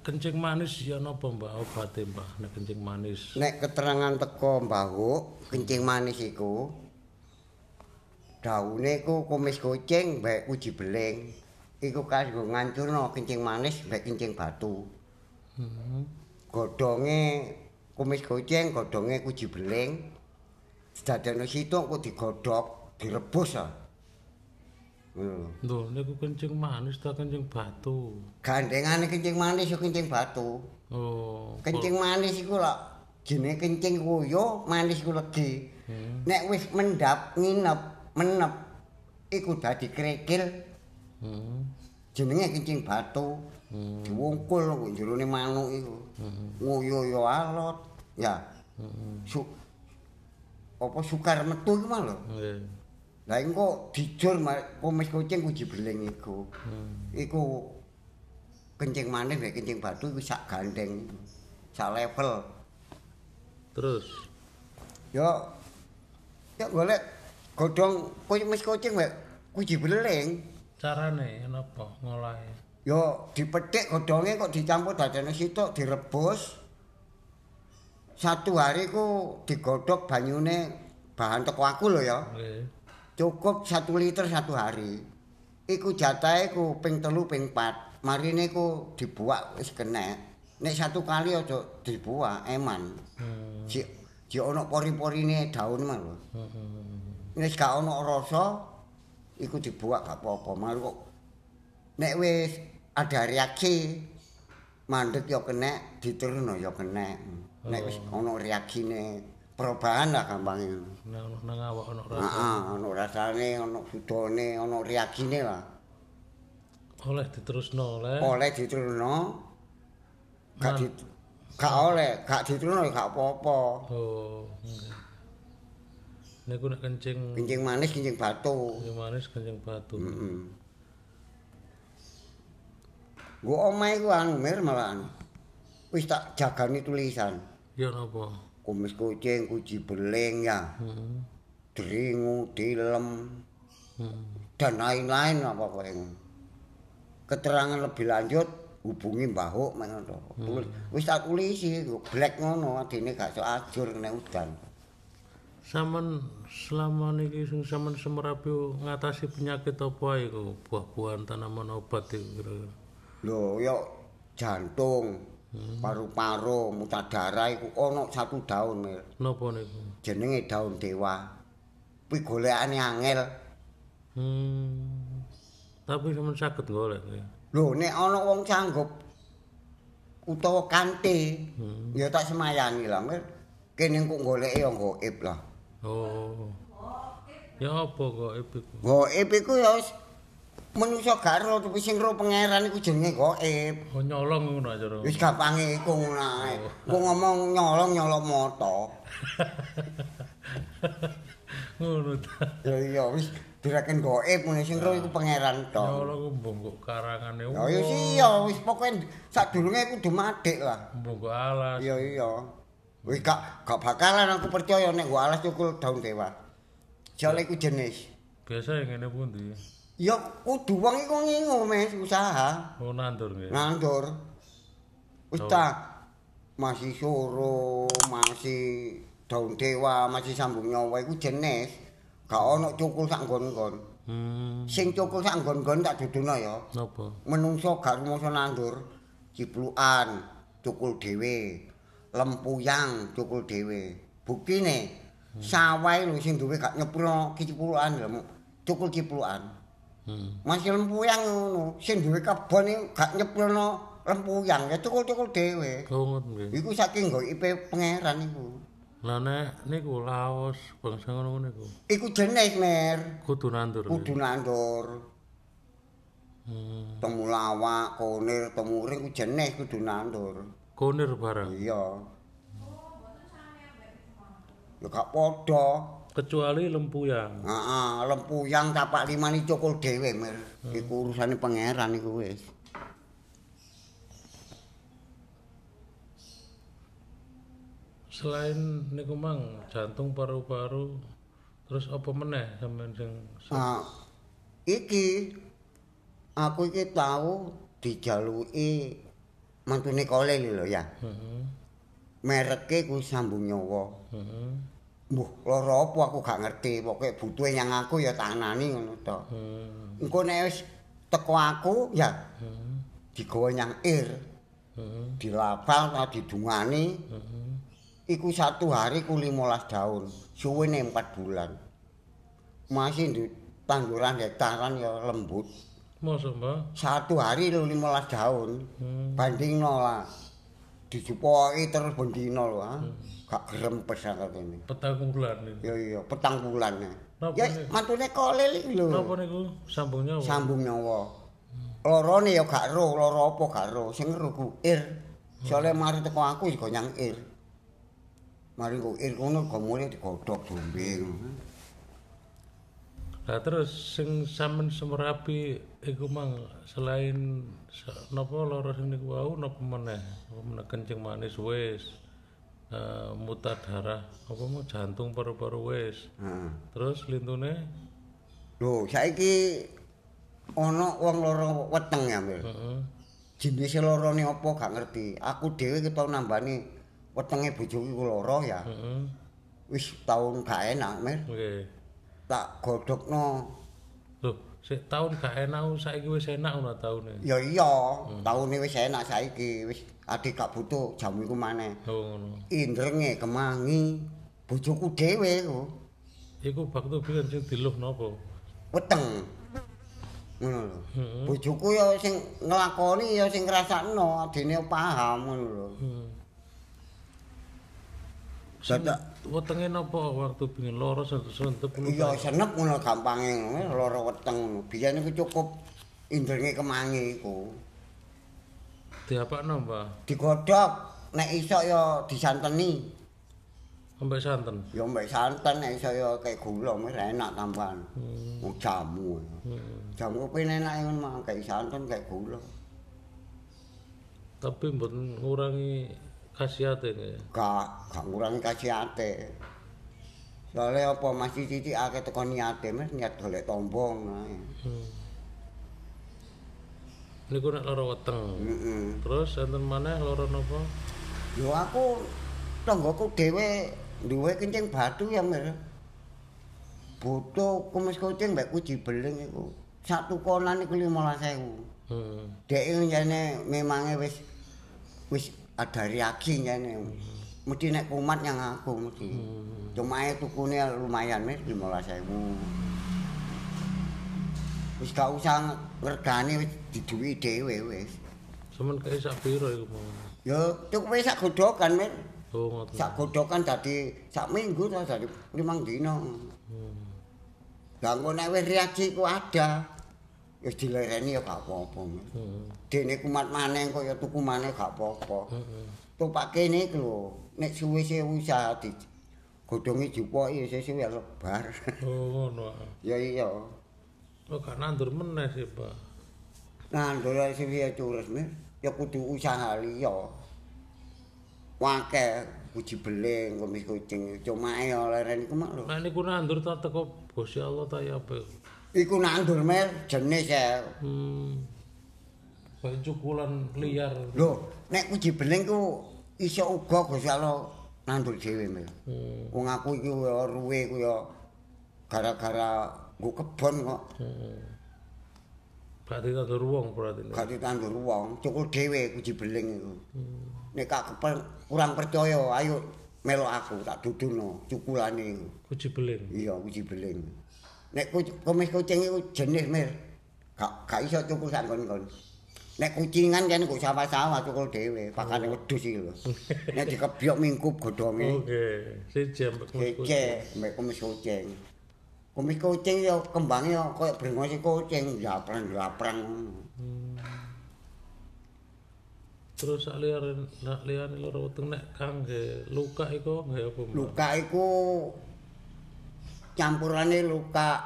kencing manis ya napa Mbah obate Mbah nek kencing manis? Nek keterangan teko mbahuk, kencing manis iku daune iku kumis kucing mbek uji beling. Iku kanggo ngancurno kencing manis mbek kencing batu. Hmm. Godhonge kumis kucing, godhonge uji beling. Dadane situk kok digodhog, direbus ah. Ngono. Lho niku kencing manis ta kencing batu? Gandengane kencing manis yo kencing batu. Oh. Kencing manis iku lak jenenge kencing kuyo, manis iku legi. Hmm. Nek wis mendap, nginep, menep iku dadi krekil. Hmm. Jenenge kencing batu. Hmm. Diwungkul kok jerone manuk iku. Nguyu yo alot. Ya. Hmm. Su apa sukar metu iku mah lho. Nggih. Lah engko dijur kumis kucing uji beling iku. Hmm. Iku kencing manis mek kencing batu iku sak gandeng. Sak level. Terus Yo yo golek godhong kumis kucing mek uji beling. carane napa ngolahe? Yo dipethik godhonge kok dicampur dadane situk direbus. Satu hari ku digodhog banyune bahan teko aku lho ya. Nggih. Cukup satu liter satu hari. Iku jatahe ku ping telu ping pat. Marine ku dibuak wis kenek. Nek satu kali aja dibuak eman. Hmm. Si si ono pori-porine daun mah lho. Hmm. Nek gak ono rasa iku dibuak gak apa-apa. Malu kok nek wis ada reaksi mandek yo kenek, diterusno yo kenek. Nek wis ono reaksine perubahan lah gampangnya. Nang nang awak ono rasa. Heeh, ono rasane, ono sudone, ono reaksine lah. Oleh diterusno oleh. Oleh diterusno. Gak di gak oleh, gak diterusno gak apa-apa. Oh. Niku nek kencing Kencing manis, kencing batu. kencing manis kencing batu. Heeh. Gua omahe ku anu mir malahan. Wis tak jagani tulisan. Ya napa? Kumis kucing, kuji beling ya. Hmm. Deringu, dilem, Hmm. dan lain-lain apa yang keterangan lebih lanjut hubungi Mbah Huk ngono to. Tulis wis tak tulisi black ngono adine gak sok ajur nek udan. Saman selama niki sing sampean semerapi ngatasi penyakit apa iku? Buah-buahan tanaman obat iku kira-kira. Lho yo jantung, paru-paru, muta darah iku ana satu daun mir. Napa niku? Jenenge daun dewa. Kuwi golekane angel. Hmm. Tapi sampean saged golek ya. Lho nek ana wong sanggup utawa kanthi ya tak semayani lah. Kene kok goleke yo gaib lah. Oh. Ya apa kok iku? Gaib iku ya wis manusa gak ero tapi sing ro pangeran iku jenenge gaib. Oh nyolong ngono aja. Wis gampange iku ngono ae. Ku ngomong nyolong nyolong moto. Ngono ta. Ya iya wis direken gaib ngene sing ro iku pangeran to. Nyolong mbonggo karangane. Ya iya wis pokoke sadurunge kudu madhik lah. Mbonggo alas. Iya iya. Wis gak gak bakalan aku percaya nek gua alas cukul daun dewa. Soale iku jenis. Biasa ngene pundi? Ya kudu wong iku ngingu mes usaha. Oh nandur nggih. Nandur. Wis ta masih soro, masih daun dewa, masih sambung nyawa iku jenis. Gak ono cukul sak nggon-nggon. Hmm. Sing cukul sak nggon-nggon tak dudono ya. Napa? Menungso gak rumangsa nandur. Ciplukan cukul dhewe. Lempuyang cukul dhewe. Buktine sawah lho sing duwe gak nyepuro ciplukan lho. Cukul ciplukan. Hmm. Masih lempuyang ngono. Sing duwe kebon iki gak nyepulno lempuyang ya cukul-cukul dhewe. Ngoten nggih. Iku saking IP pangeran iku. Lah nek niku Laos bangsa ngono niku. Iku jenis mer, Kudu nandur. kudu nandur. Hmm. Temulawak, konir, temuring iku jenis kudu nandur. Kunir barang. Iya. Ya gak padha. Kecuali lempuyang. Heeh, lempuyang tapak limani cukul dhewe mer. Iku urusane pangeran iku wis. Selain niku mang jantung paru-paru terus apa meneh sampean sing Ah, iki aku iki tahu dijaluki mantune kole lho ya. Heeh. Mereke kuwi sambung nyawa. Heeh. Mbuh, lara apa aku gak ngerti. Pokoke butuhe yang aku ya tanani ngono to. Hmm. Engko nek wis teko aku ya Heeh. digawa nyang ir, Heeh. dilapal ta didungani. Heeh. Iku satu hari ku 15 daun, suwene 4 bulan. Masih di tanduran hektaran ya lembut. Mosok, Mbak? Satu hari lho 15 daun. Hmm. Bandingno lah. Dijupoki terus bendino lho, ha. Gak grempes aku ini. Petang bulan ini. Ya iya, petang bulan. Napa Ya mantune kolil iki lho. Napa niku sambung nyawa? Sambung nyawa. Lorone ya gak ro, lara apa gak ro. Sing ro ku ir. Soale mari teko aku iku nyang ir. Mari ku ir kono go mulai digodhog dombe ngono. Lah terus sing sampean semerapi iku mang selain napa lara sing niku wau napa meneh? Meneh kencing manis wis. Eh, mutar darah apa mau jantung paru-paru wis. Heeh. Terus lintune Lho, saiki ana wong lara weteng ya, Mil. heeh. Jenis lorone apa gak ngerti. Aku dhewe ketau nambani wetenge bojoku iku lara ya. Heeh. Wis taun gak enak, Mil. Nggih. Tak godhogno. Loh, sik taun gak enak saiki wis enak ngono taune. Ya iya, taune wis enak saiki. Wis adik gak butuh jamu iku maneh. Oh ngono. Indrenge kemangi bojoku dhewe iku. Iku baktu biyen sing diluh napa? Weteng. Ngono lho. Heeh. Bojoku ya sing nglakoni ya sing ngrasakno, dene paham ngono lho. Hmm. Dadak Wetenge napa waktu pingin lara ngono. iya senep ngono gampange lara weteng. Biyen iku cukup indrenge kemangi iku. Diapakno, Mbah? Digodhog nek iso ya disanteni. Ambek santen. Ya mbek santen nek iso ya kayak gula wis enak tambahan. Hmm. Wong jamu. Hmm. Jamu pengen enak ngono mah kayak santen kayak gula. Tapi mboten ngurangi khasiate. Gak gak ngurangi kasihate. Soalnya apa masih titik akeh teko niate mas niat golek tombong. ae. Hmm. Niku nek lara weteng. Heeh. Terus enten maneh lara napa? Yo aku tanggoku dhewe duwe kencing batu ya mir. Butuh kumis kucing mbek kuji beling iku. Satu konan iku 15.000. Hmm. Dek jane memange wis wis ada reaksi jane. Mesti nek kumat yang aku mesti. Hmm. Cuma tukune lumayan mis 15.000. Wis gak usah ngregani wis diduwi dhewe wis. Semen kae sak piro iku mau? Ya cukup sak godhogan mis. Oh ngoten. sak godhokan dadi sak minggu to dadi limang dina. Hmm. Lah engko nek wis reaksi ku ada. Wis dilereni ya gak apa-apa. Hmm. Dene kumat maneh kok ya tuku maneh gak apa-apa. Heeh. Tupak kene lho, nek suwe-suwe usaha di godhonge jupoki sesuk ya lebar. Oh ngono. ah. ya iya. Oh gak nandur meneh sih, Pak. Nah, ndolek suwe curus Mas. ya kudu usaha liya. Wake uji beling kumis kucing cuma ae leren iku mak lho. Nah niku nandur ta teko Gusti Allah ta ya apa? Iku nandur mer jenis ya. Hmm. Kayak cukulan liar. Lho, nek uji beling ku iso uga Gusti Allah nandur dhewe mer. Hmm. Wong aku iki ya ruwe ku ya gara-gara nggo kebon kok Hmm. Berarti tandur wong berarti. gak ditandur wong, cukul dhewe uji beling iku. Hmm. Nek gak kepen- kurang percaya, ayo melu aku tak duduno cukulane iku. Kuci beling. Iya, uji beling. Nek kumis kucing iku jenis mir. Gak gak iso cukul sak kon-kon. Nek kucingan kan kok sawah-sawah cukul dhewe, pakane wedhus iki lho. Nek dikebyok mingkup godhonge. Oke, siji ambek kumis kucing. Kumis kucing. Kumis kucing ya kembangnya ya koyo brengose kucing, japrang-japrang ngono. Hmm. Terus sak liyane nak liyane lara weteng nek kangge luka iku nggih apa? Luka iku campurane luka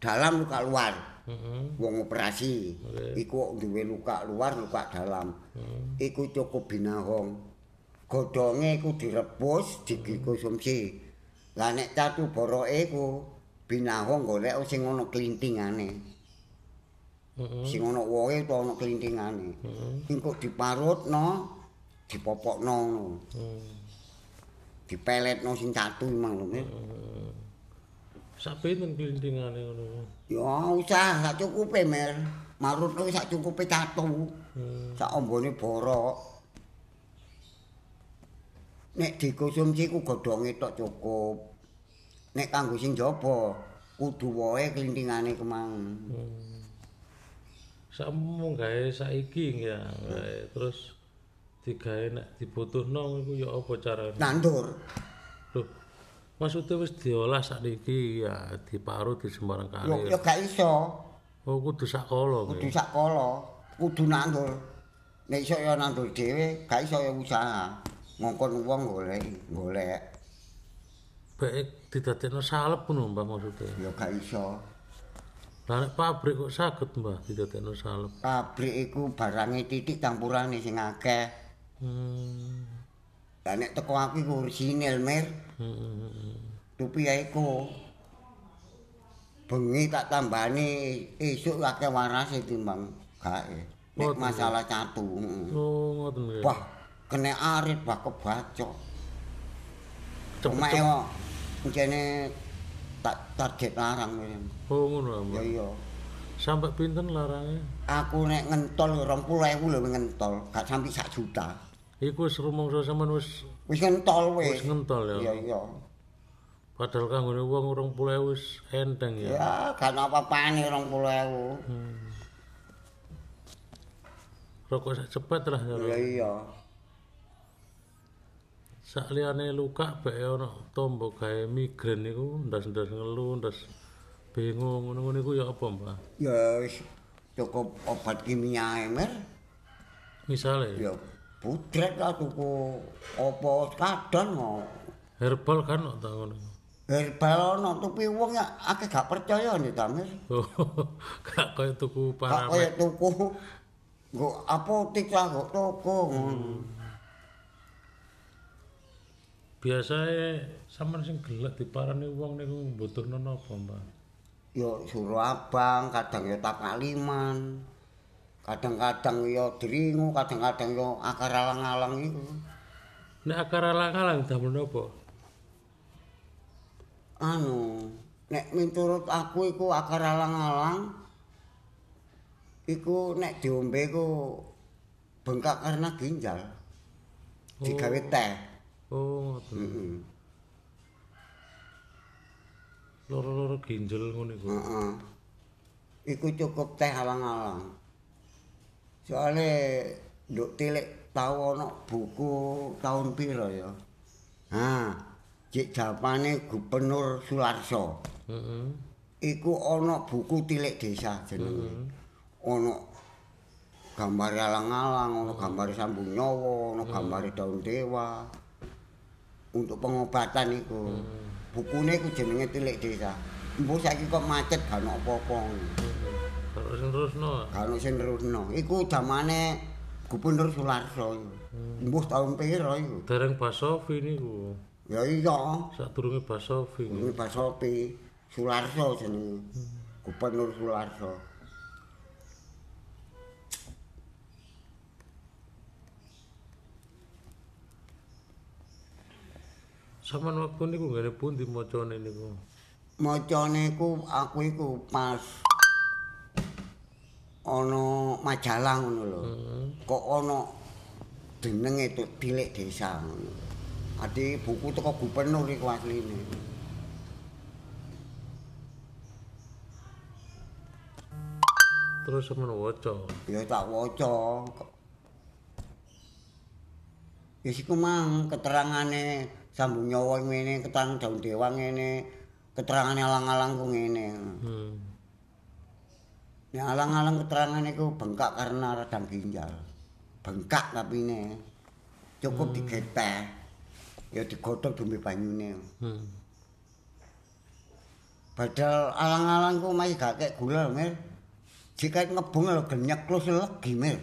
dalam luka luar. Heeh. Wong operasi. Oke. Iku duwe luka luar, luka dalam. Hmm. Iku cukup binahong. Godhonge iku direbus, dikonsumsi. Lah nek catu boroke iku binahong golek sing ana klintingane. Heeh. Sing ana wohe utawa ana klintingane. Heeh. Engko diparutno, dipopokno ngono. Hmm. Dipeletno sing catu mang lho, Mir. Sak pinten klintingane ngono. Ya usah sak cukupe, Mir. Marutno sak cukupe catu. Hmm. Sak ombone borok. Nek dikonsumsi ku godhonge tok cukup. Nek kanggo sing jaba kudu wohe klintingane kemang. Hmm. Sakmu gawe saiki ya, gawe terus digawe nek dibutuhno iku ya apa carane? Nandur. Loh, maksudnya wis diolah sakniki ya diparut di sembarang Yo kali. yo gak iso. Oh kudu sakala Kudu sakala, kudu nandur. Nek iso ya nandur dhewe, gak iso ya usaha. Ngongkon wong golek, golek. Baik didadekno salep ngono Mbah maksudnya. Ya gak iso. Lah pabrik kok saged Mbah didadekno salep. Pabrik iku barange titik campurane sing akeh. Hmm. Lah nek teko aku iku orisinil, Mir. Hmm, hmm. Tupi ya iku. Bengi tak tambani esuk akeh warase timbang gae. Nek masalah catu. heeh. Oh ngoten. Wah, kena arit bah kebacok. Cepet. yo jene tak target larang Mir. Oh ngono Ya iya. Sampai pinten larange? Aku nek ngentol 20.000 lho ngentol, gak sampai sak juta. Iku wis rumangsa sampean wis Wis ngentol wis. wis ngentol ya. Iya iya. Padahal kanggone wong 20.000 wis enteng ya. Ya, gak apa-apane 20.000. Hmm. Rokok sak cepet lah ya. Ya iya. Sak liyane luka bae ana tombo gawe migren iku ndas-ndas ngelu, ndas bingung ngono-ngono iku ya apa, Mbah? Ya wis cukup obat kimia Mir. Misale Ya putret lah tuku apa kadang mau. herbal kan ta ngono. Herbal ono tupi wong ya akeh gak percaya nih ta Mir. Oh, gak kaya tuku Gak paramet. kaya tuku nggo apotik lah nggo toko ngono. Biasae sampean sing gelek diparani wong niku mbutuhno napa, Mbah? Ya suruh kadang ya tak kaliman. Kadang-kadang ya dringu, kadang-kadang ya akar alang-alang iku. Nek akar alang-alang damel napa? Anu, nek miturut aku iku akar alang-alang iku nek diombe iku bengkak karena ginjal. Digawe teh. Oh, ngoten. Heeh. Loro-loro ginjel ngono iku. Heeh. Iku cukup teh alang-alang. Soale nduk tilik tau ana buku tahun pira ya. Ha, cek japane Gubernur Sularso. Heeh. Iku ana buku tilik desa jenenge. Ana gambar alang-alang, ana gambar sambung nyawa, ana gambar daun dewa. Untuk pengobatan iku. Bukune iku jenenge tilik desa. Mbok saiki kok macet gak ono apa-apa. Kalau sing terusno. Ono sing nerusno. Iku zamane Gubernur Sularso. Mbuh tahun pira iku? Dereng Basofi niku. Ya iya. Sadurunge Basofi. Ini Pak Sopi Sularso jenenge. Gubernur Sularso. Saman waktu niku ngene pundi macane niku. Macane aku iku pas ana majalah ngono lho. Heeh. Kok ana jenenge itu tilik desa ngono. Adi buku teko gubernur iku asline. Terus sampean waca. Ya tak waca. Wis iku mang keterangane sambung nyawa ngene, keterangan daun dewa ngene, keterangane alang-alang ku ngene. Hmm. Ya alang-alang keterangan iku bengkak karena radang ginjal. Bengkak tapi ini cukup digeteh. Ya digodhog dumbe banyune. Hmm. Padahal alang-alang ku masih gak kek gula, Mir. Jika ngebung lho genyek klus legi, Mir.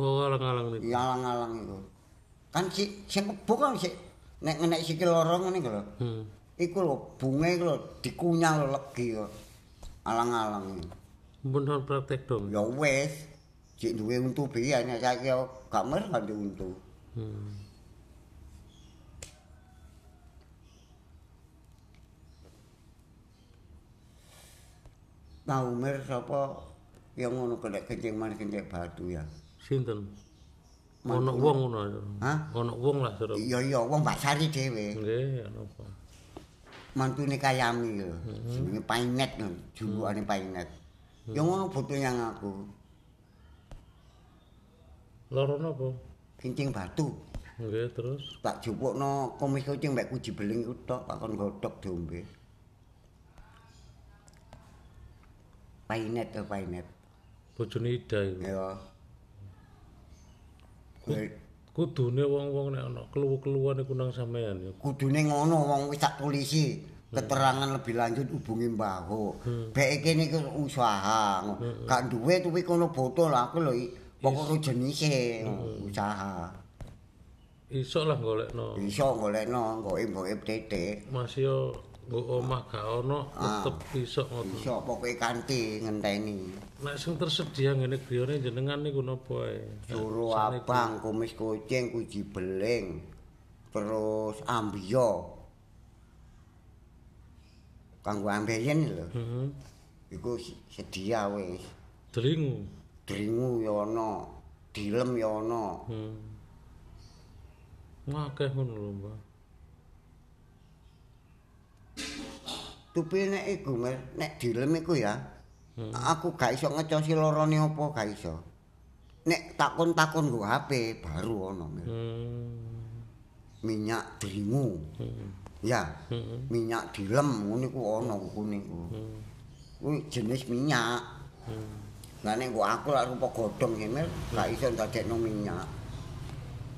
Oh, alang-alang niku. Ya alang-alang iku. Kan si sing ngebung kan si nek ngenek sikil loro ngene lho. Hmm. Iku lho bunge iku lho dikunyah lho legi kok. Alang-alang. Mun praktek dong. Ya wis. Cik duwe untu biyen saiki gak mer untu. Hmm. Tau mer sapa yang ngono kena kencing manis kencing batu ya. Sinten? Ono wong ngono. Hah? Ono wong lah suruh. Iya iya wong Mbak Sari dhewe. Nggih, ono apa? Mantune kayami lho. Jenenge Painet lho, julukane Painet. Ya ngono foto yang aku. Loro napa? Kencing batu. Nggih, terus Tak jupukno komis kucing mbek kuji beling iku tok tak kon godhog diombe. Painet to Painet. bojone Ida iku. Ya. Kudune wong-wong nek ana keluwu-keluwan iku nang sampean ya. Kudune ngono wong wis tak polisi. Keterangan lebih lanjut hubungi Mbah Ho. Bek iki niku usaha. Gak duwe tuwi kono botol aku lho pokok jenise usaha. Iso lah golekno. Iso golekno goib-goib titik. Mas yo nggo omah gak ono tetep iso ngoten. Iso pokoke kanthi ngenteni. Nek sing tersedia ngene griyane jenengan niku napa ae? Suruh abang, kumis kucing, kuji beling. Terus ambiyo. Kanggo ambeien lho. Heeh. Iku sedia wis. Dringu. Dringu ya ana, dilem ya ana. Hmm. Ngakeh ngono lho, Mbak. Tupi nek iku nek dilem iku ya. Aku gak iso ngecosi lorone apa gak iso. Nek takon-takon nggo HP baru ana. Hmm. Minyak dringu. Ya, Hmm. minyak dilem ngono iku ana kukune iku. Kuwi jenis minyak. Hmm. Lah nek aku lak rupa godhong Mer, gak iso ndadekno minyak.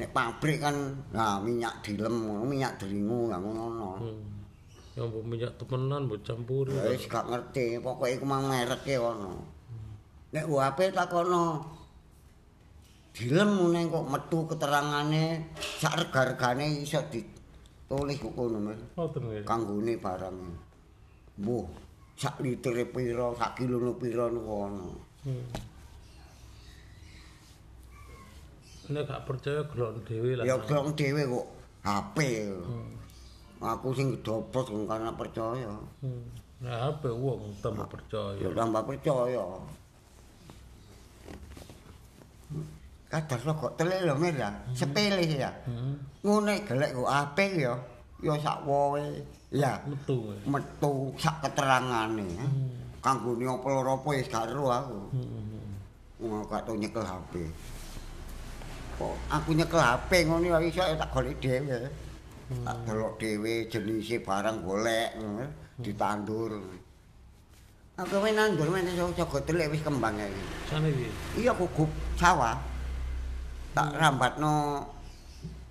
Nek pabrik kan nah minyak dilem ngono, minyak lah ngono ana. Hmm. Ya mbok minyak temenan mbok campuri. Ya wis gak ngerti, pokoke iku mang mereke ana. Nek UAP takono dilem ngene kok metu keterangane sak rega-regane iso ditulis kok ngono Mas. Ngoten nggih. Kanggone barang. Mbuh, sak litere pira, sak kilone pira niku ana. Hmm. Nek gak percaya gelok dhewe lah. Ya glong dhewe kok HP. Aku sing gedobros karena percaya. Hmm. Nah, apa wong tambah percaya. Ya tambah percaya. Kadar kok telik lho Mir ya, sepele ya. Hmm. Ngene gelek kok apik ya. Ya sak wowe. Ya, Metu. metu sak keterangane. Hmm. Kanggone apa loro apa wis gak ero aku. Hmm. Ngono gak tau nyekel HP. Kok aku nyekel HP ngono ya iso ya tak golek dhewe. Tak delok dhewe jenise barang golek ngono ditandur. Aku wis nandur men iso jago telik wis kembang ya iki. Saniki. Iya gugup sawah. Tak rambatno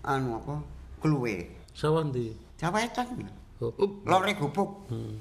anu apa? Kluwe. Sawah ndi? Sawah etan. Oh. Lore gubuk. Hmm.